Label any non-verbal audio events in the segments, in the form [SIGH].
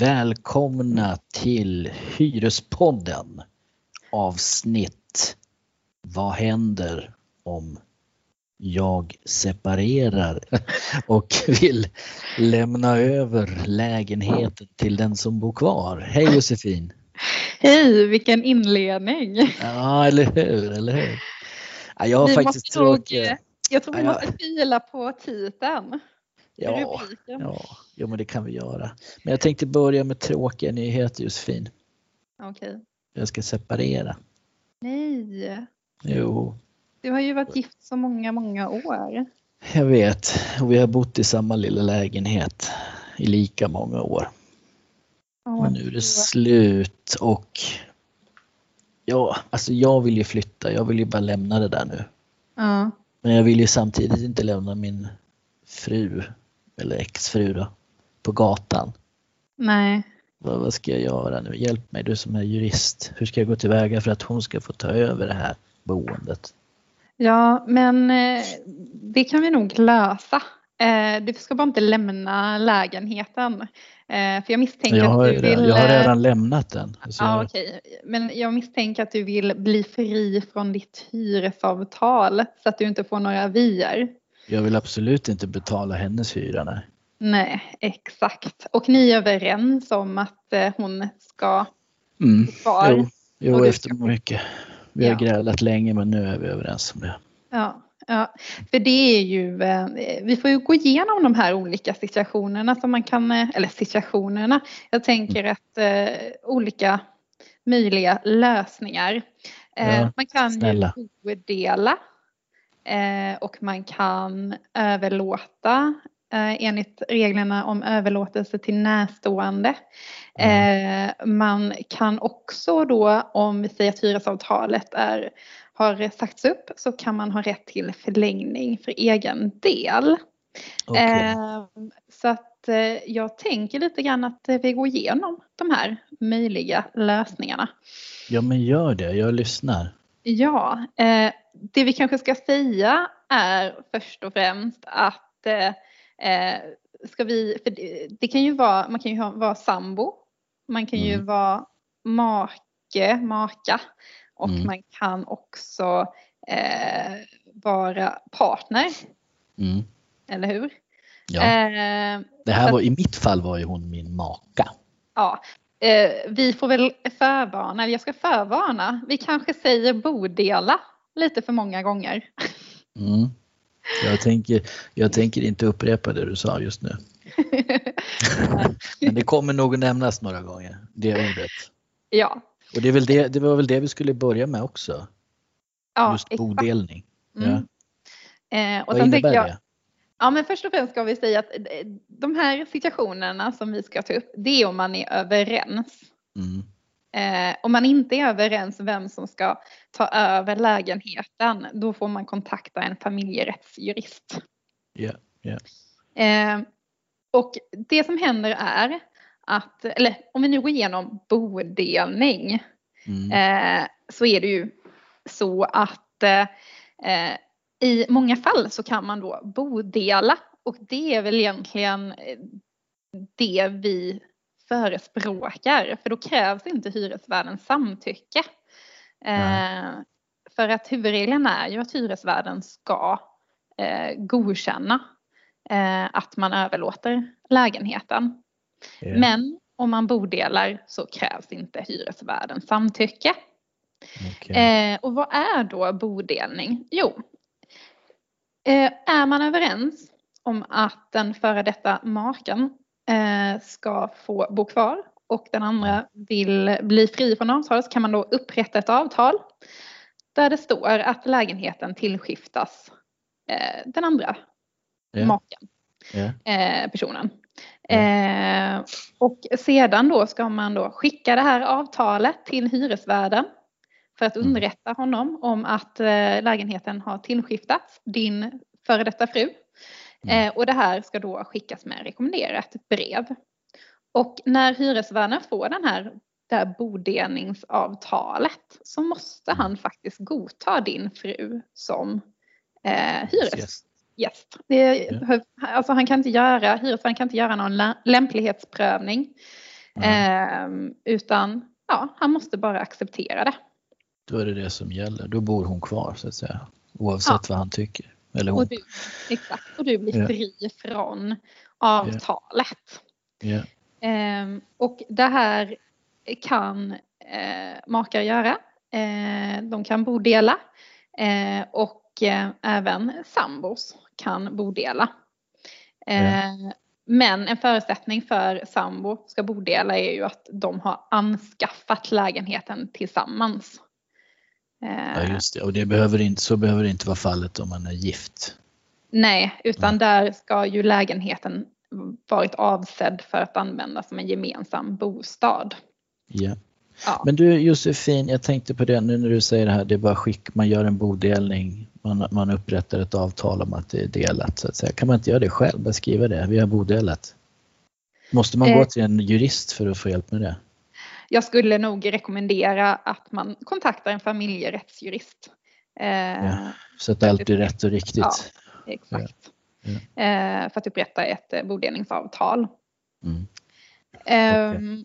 Välkomna till Hyrespodden avsnitt Vad händer om jag separerar [LAUGHS] och vill lämna över lägenheten till den som bor kvar. Hej Josefin! Hej, vilken inledning! Ja, eller hur, eller hur? Ja, jag har Vi faktiskt tråkiga... Jag tror vi måste fila på titeln. Ja, ja, jo, men det kan vi göra. Men jag tänkte börja med tråkiga nyheter Josefin. Okej. Jag ska separera. Nej, Jo, du har ju varit gift så många, många år. jag vet. Och vi har bott i samma lilla lägenhet i lika många år. Åh, Men nu är det slut och ja, alltså jag vill ju flytta. Jag vill ju bara lämna det där nu. Ja, Men jag vill ju samtidigt inte lämna min fru, eller exfru då, på gatan. nej. Vad, vad ska jag göra nu? Hjälp mig, du som är jurist. Hur ska jag gå tillväga för att hon ska få ta över det här boendet? Ja, men eh, det kan vi nog lösa. Eh, Du ska bara inte lämna lägenheten. Eh, För jag misstänker Jag har, att du vill... jag har redan lämnat den. Så Ja, jag, okej. Men jag misstänker att du vill bli fri från ditt hyresavtal så att du inte får några avier. Jag vill absolut inte betala hennes hyra. Nej. Nej, exakt. Och ni är överens om att eh, hon ska Mm. kvar? Jo, jo efter ska- mycket. Vi har Ja. grälat länge men nu är vi överens om det. Ja, ja, för det är ju, eh, vi får ju gå igenom de här olika situationerna som man kan, eh, eller situationerna, jag tänker att eh, olika möjliga lösningar. Ja, man kan snälla. ju bodela eh, och man kan överlåta eh, enligt reglerna om överlåtelse till närstående. Eh, man kan också då om vi säger att hyresavtalet är, har sagts upp så kan man ha rätt till förlängning för egen del. Eh, så att eh, jag tänker lite grann att eh, vi går igenom de här möjliga lösningarna. Ja men gör det, jag lyssnar. Ja, eh, det vi kanske ska säga är först och främst att eh, eh, ska vi, för det, det kan ju vara, man kan ju ha, vara sambo, man kan ju Mm. vara make, maka och Mm. man kan också eh, vara partner, Mm. eller hur? Ja. Eh, Det här var, I mitt fall var ju hon min maka. Ja, eh, vi får väl förvarna, eller jag ska förvarna, vi kanske säger bodela lite för många gånger. Mm. Jag, tänker, jag tänker inte upprepa det du sa just nu. [LAUGHS] Men det kommer nog nämnas några gånger, det ordet. ja, Och det, det, det var väl det vi skulle börja med också, ja just exakt. bodelning. Mm. Ja. Eh, och Vad innebär jag, det? ja men först och främst ska vi säga att eh, de här situationerna som vi ska ta upp, det är om man är överens. Mm. Eh, om man inte är överens vem som ska ta över lägenheten, då får man kontakta en familjerättsjurist. Ja, ja. Eh, och det som händer är att, eller om vi nu går igenom bodelning, Mm. eh, så är det ju så att eh, eh, i många fall så kan man då bodela och det är väl egentligen eh, det vi förespråkar för då krävs inte hyresvärdens samtycke. Eh, för att huvudregeln är ju att hyresvärden ska eh, godkänna eh, att man överlåter lägenheten. Ja. Men om man bodelar så krävs inte hyresvärdens samtycke. Okej. Eh, och vad är då bodelning? Jo, eh, är man överens om att den före detta maken ska få bo kvar och den andra vill bli fri från avtalet så kan man då upprätta ett avtal där det står att lägenheten tillskiftas eh, den andra Ja. maken eh, personen. Eh, och sedan då ska man då skicka det här avtalet till hyresvärden för att Mm. underrätta honom om att eh, lägenheten har tillskiftats din före detta fru. Mm. Eh, och det här ska då skickas med rekommenderat brev. Och när hyresvärden får den här, det här bodelningsavtalet så måste han faktiskt godta din fru som eh, hyres Yes. alltså han kan inte göra, hyresvärden kan inte göra någon lä- lämplighetsprövning. Eh, utan ja, han måste bara acceptera det. Då är det det som gäller. Då bor hon kvar så att säga. Oavsett ja. vad han tycker. Eller hon. Och du, exakt, och du blir fri yeah. från avtalet. Yeah. Eh, och det här kan eh, makar göra. Eh, de kan bodela eh, och eh, även sambos kan bodela. Yeah. Men en förutsättning för sambo ska bodela är ju att de har anskaffat lägenheten tillsammans. Ja just det, och det behöver inte, så behöver det inte vara fallet om man är gift. Nej, utan där ska ju lägenheten varit avsedd för att användas som en gemensam bostad. Ja. ja. Men du Josefin, jag tänkte på det nu när du säger det här, det är bara skick, man gör en bodelning, man, man upprättar ett avtal om att det är delat så att säga. Kan man inte göra det själv, bara skriva det, vi har bodelat? Måste man eh. gå till en jurist för att få hjälp med det? Jag skulle nog rekommendera att man kontaktar en familjerättsjurist. Eh, ja, så att allt blir rätt och riktigt. Ja, exakt. Ja. Eh, för att upprätta ett eh, bodelningsavtal. Mm. Okay.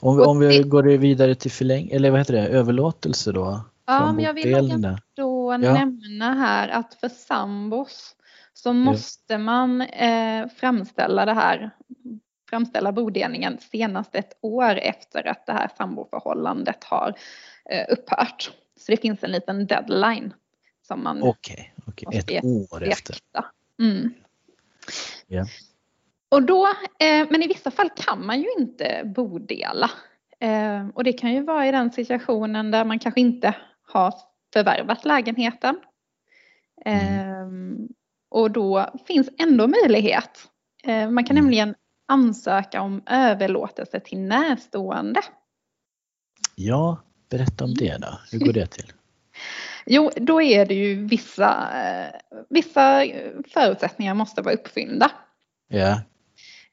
Om vi, om vi går vidare till förläng eller vad heter det, överlåtelse då? Ja, men jag vill då nämna här att för sambos så måste man eh, framställa det här framställa bodelningen senast ett år efter att det här samboförhållandet har eh, upphört. Så det finns en liten deadline som man Okej, okay, okay. ett år efter. Mm. Yeah. Och då, eh, men i vissa fall kan man ju inte bodela. Eh, och det kan ju vara i den situationen där man kanske inte har förvärvat lägenheten. Mm. Och då finns ändå möjlighet. Man kan mm. nämligen ansöka om överlåtelse till närstående. Ja, berätta om det då. Hur går det till? Jo, då är det ju vissa, vissa förutsättningar måste vara uppfyllda. Ja.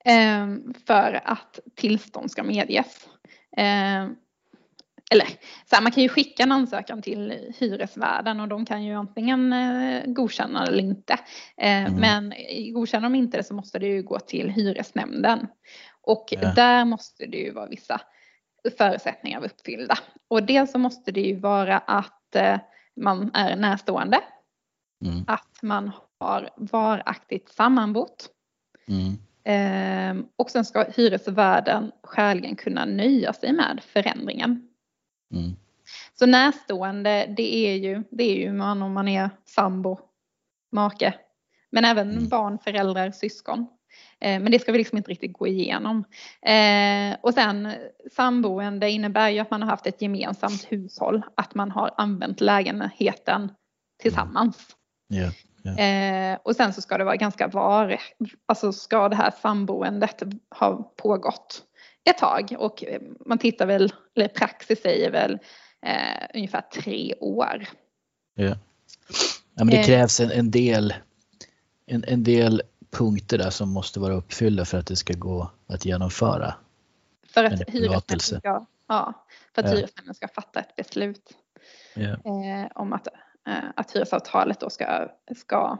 Ehm, för att tillstånd ska medges. Eller så här, man kan ju skicka en ansökan till hyresvärden och de kan ju antingen eh, godkänna eller inte. Eh, mm. Men godkänner de inte det så måste det ju gå till hyresnämnden. Och ja. där måste det ju vara vissa förutsättningar uppfyllda. Och dels så måste det ju vara att eh, man är närstående. Mm. Att man har varaktigt sammanbott. Mm. Eh, och sen ska hyresvärden skäligen kunna nöja sig med förändringen. Mm. Så närstående det är ju, det är ju man om man är sambo, make. Men även mm. barn, föräldrar, syskon. Eh, men det ska vi liksom inte riktigt gå igenom. Eh, och sen samboende innebär ju att man har haft ett gemensamt hushåll. Att man har använt lägenheten tillsammans. Yeah, yeah. Eh, och sen så ska det vara ganska var, alltså ska det här samboendet ha pågått ett tag och eh, man tittar väl, eller praxis säger väl eh, ungefär tre år. Ja. ja men det eh. krävs en, en, del, en, en del punkter där som måste vara uppfyllda för att det ska gå att genomföra. För att hyresnämnden ska, ja, för att hyresnämnden ska fatta ett beslut ja. eh, om att, eh, att hyresavtalet då ska, ska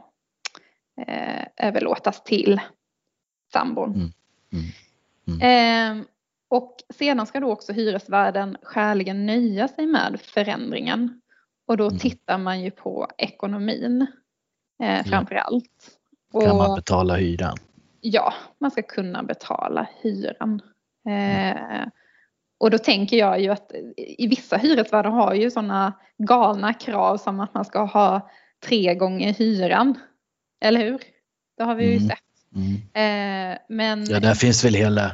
eh, överlåtas till sambon. Mm. Mm. Mm. Eh, och sedan ska då också hyresvärden skäligen nöja sig med förändringen. Och då mm. tittar man ju på ekonomin eh, framför allt. Och, kan man betala hyran? Ja, man ska kunna betala hyran. Eh, och då tänker jag ju att i vissa hyresvärdar har ju sådana galna krav som att man ska ha tre gånger hyran. Eller hur? Det har vi ju mm. sett. Mm. Eh, men... Ja, där finns väl hela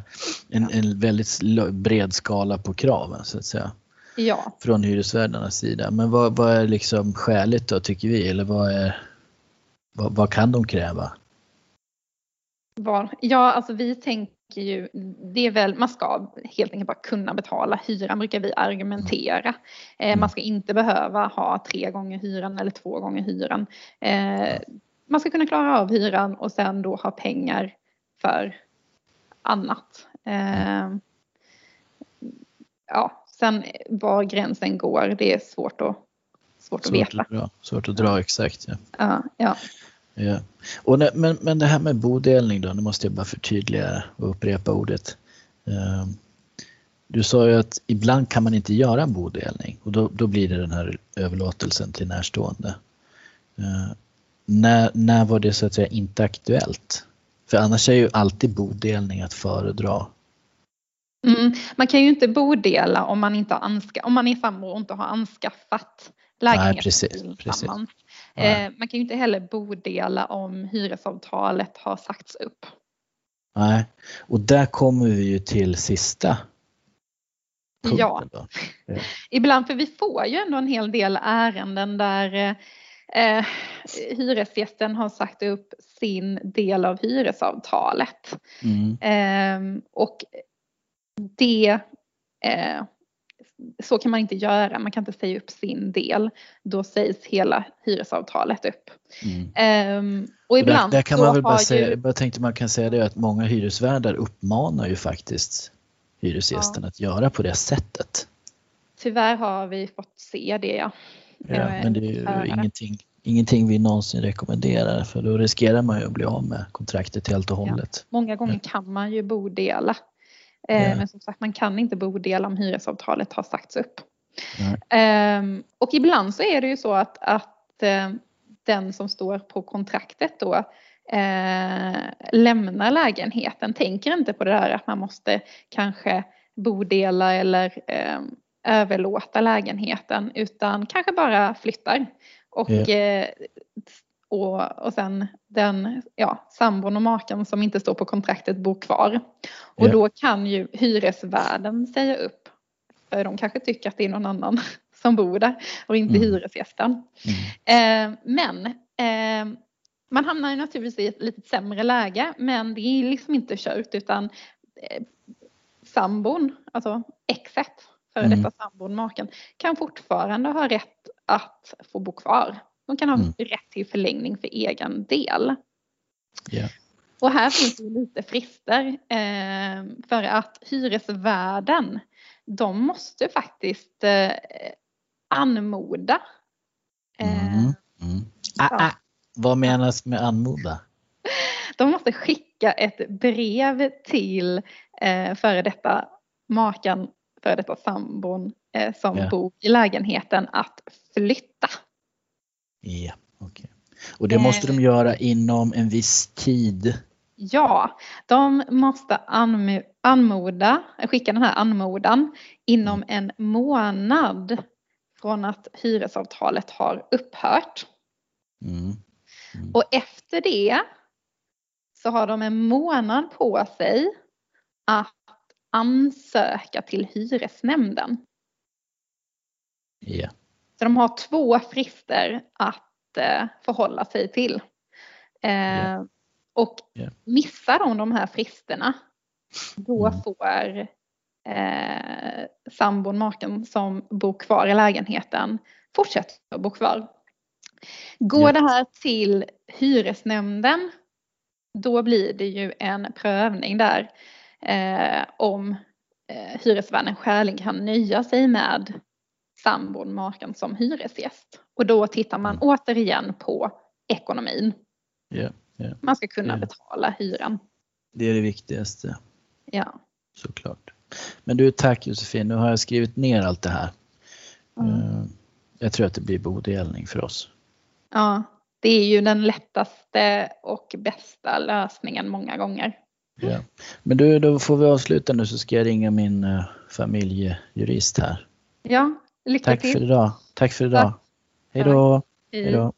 en, en väldigt bred skala på kraven så att säga. Ja. Från hyresvärdarnas sida. Men vad, vad är liksom skäligt då tycker vi? Eller vad, är, vad, vad kan de kräva? Var, ja, alltså vi tänker ju, det är väl, man ska helt enkelt bara kunna betala hyran brukar vi argumentera. Eh, mm. man ska inte behöva ha tre gånger hyran eller två gånger hyran. Eh, man ska kunna klara av hyran och sen då ha pengar för annat. Eh, ja, sen var gränsen går, det är svårt att, svårt, svårt att veta. Att dra, svårt att dra exakt. Ja. Ja, ja. ja. Och när, men, men det här med bodelning då, nu måste jag bara förtydliga och upprepa ordet. Eh, du sa ju att ibland kan man inte göra en bodelning och då, då blir det den här överlåtelsen till närstående. Uh, när, när var det så att säga inte aktuellt? För annars är ju alltid bodelning att föredra. Mm, man kan ju inte bodela om man inte har anska om man är sambo och inte har anskaffat lägenhet tillsammans. Eh, man kan ju inte heller bodela om hyresavtalet har sagts upp. Nej, och där kommer vi ju till sista Ja. [LAUGHS] ja. Ibland, för vi får ju ändå en hel del ärenden där eh, hyresgästen har sagt upp sin del av hyresavtalet. Mm. Eh, och det eh, så kan man inte göra, man kan inte säga upp sin del. Då sägs hela hyresavtalet upp. Mm. Um, och ibland där, där kan man väl bara säga, ju... jag tänkte man kan säga det att många hyresvärdar uppmanar ju faktiskt hyresgästen ja. att göra på det sättet. Tyvärr har vi fått se det ja. Ja, men det är ju ingenting, ingenting vi någonsin rekommenderar för då riskerar man ju att bli av med kontraktet helt och hållet. Ja. Många gånger kan man ju bodela. Eh, men som sagt man kan inte bodela om hyresavtalet har sagts upp. Eh, och ibland så är det ju så att, att eh, den som står på kontraktet då eh, lämnar lägenheten, tänker inte på det där att man måste kanske bodela eller eh, överlåta lägenheten utan kanske bara flyttar. Och, yeah. och, och sen den ja, sambon och maken som inte står på kontraktet bor kvar. Och yeah. då kan ju hyresvärden säga upp. För de kanske tycker att det är någon annan [LAUGHS] som bor där och inte mm. hyresgästen. Mm. Eh, men eh, man hamnar ju naturligtvis i ett lite sämre läge men det är liksom inte kört utan eh, sambon, alltså exet, före mm. detta sambon, maken, kan fortfarande ha rätt att få bo kvar. De kan ha mm. rätt till förlängning för egen del. Yeah. Och här finns det lite frister eh, för att hyresvärden de måste faktiskt eh, anmoda. Eh, mm. Mm. Ah, ah. Vad menas med anmoda? De måste skicka ett brev till eh, före detta maken, före detta sambon eh, som yeah. bor i lägenheten att flytta. Ja, okej. Okay. Och det måste de göra inom en viss tid? Ja, de måste anmoda, skicka den här anmodan inom mm. en månad från att hyresavtalet har upphört. Mm. Mm. Och efter det så har de en månad på sig att ansöka till hyresnämnden. Yeah. Så de har två frister att eh, förhålla sig till. Eh, yeah. Och yeah. missar de de här fristerna då mm. får eh, sambon, maken som bor kvar i lägenheten fortsätta att bo kvar. Går det här till hyresnämnden då blir det ju en prövning där om eh, hyresvärden skäligen kan nöja sig med sambon, maken som hyresgäst. Och då tittar man mm. återigen på ekonomin. Yeah, yeah, man ska kunna yeah. betala hyran. Det är det viktigaste. Ja. Såklart. Men du, tack Josefin. Nu har jag skrivit ner allt det här. Mm. Eh, jag tror att det blir bodelning för oss. Ja, det är ju den lättaste och bästa lösningen många gånger. Ja. Men du, då får vi avsluta nu så ska jag ringa min uh, familjejurist här. Ja, lycka Tack till. För idag. Tack för idag. Hej då. Hej då.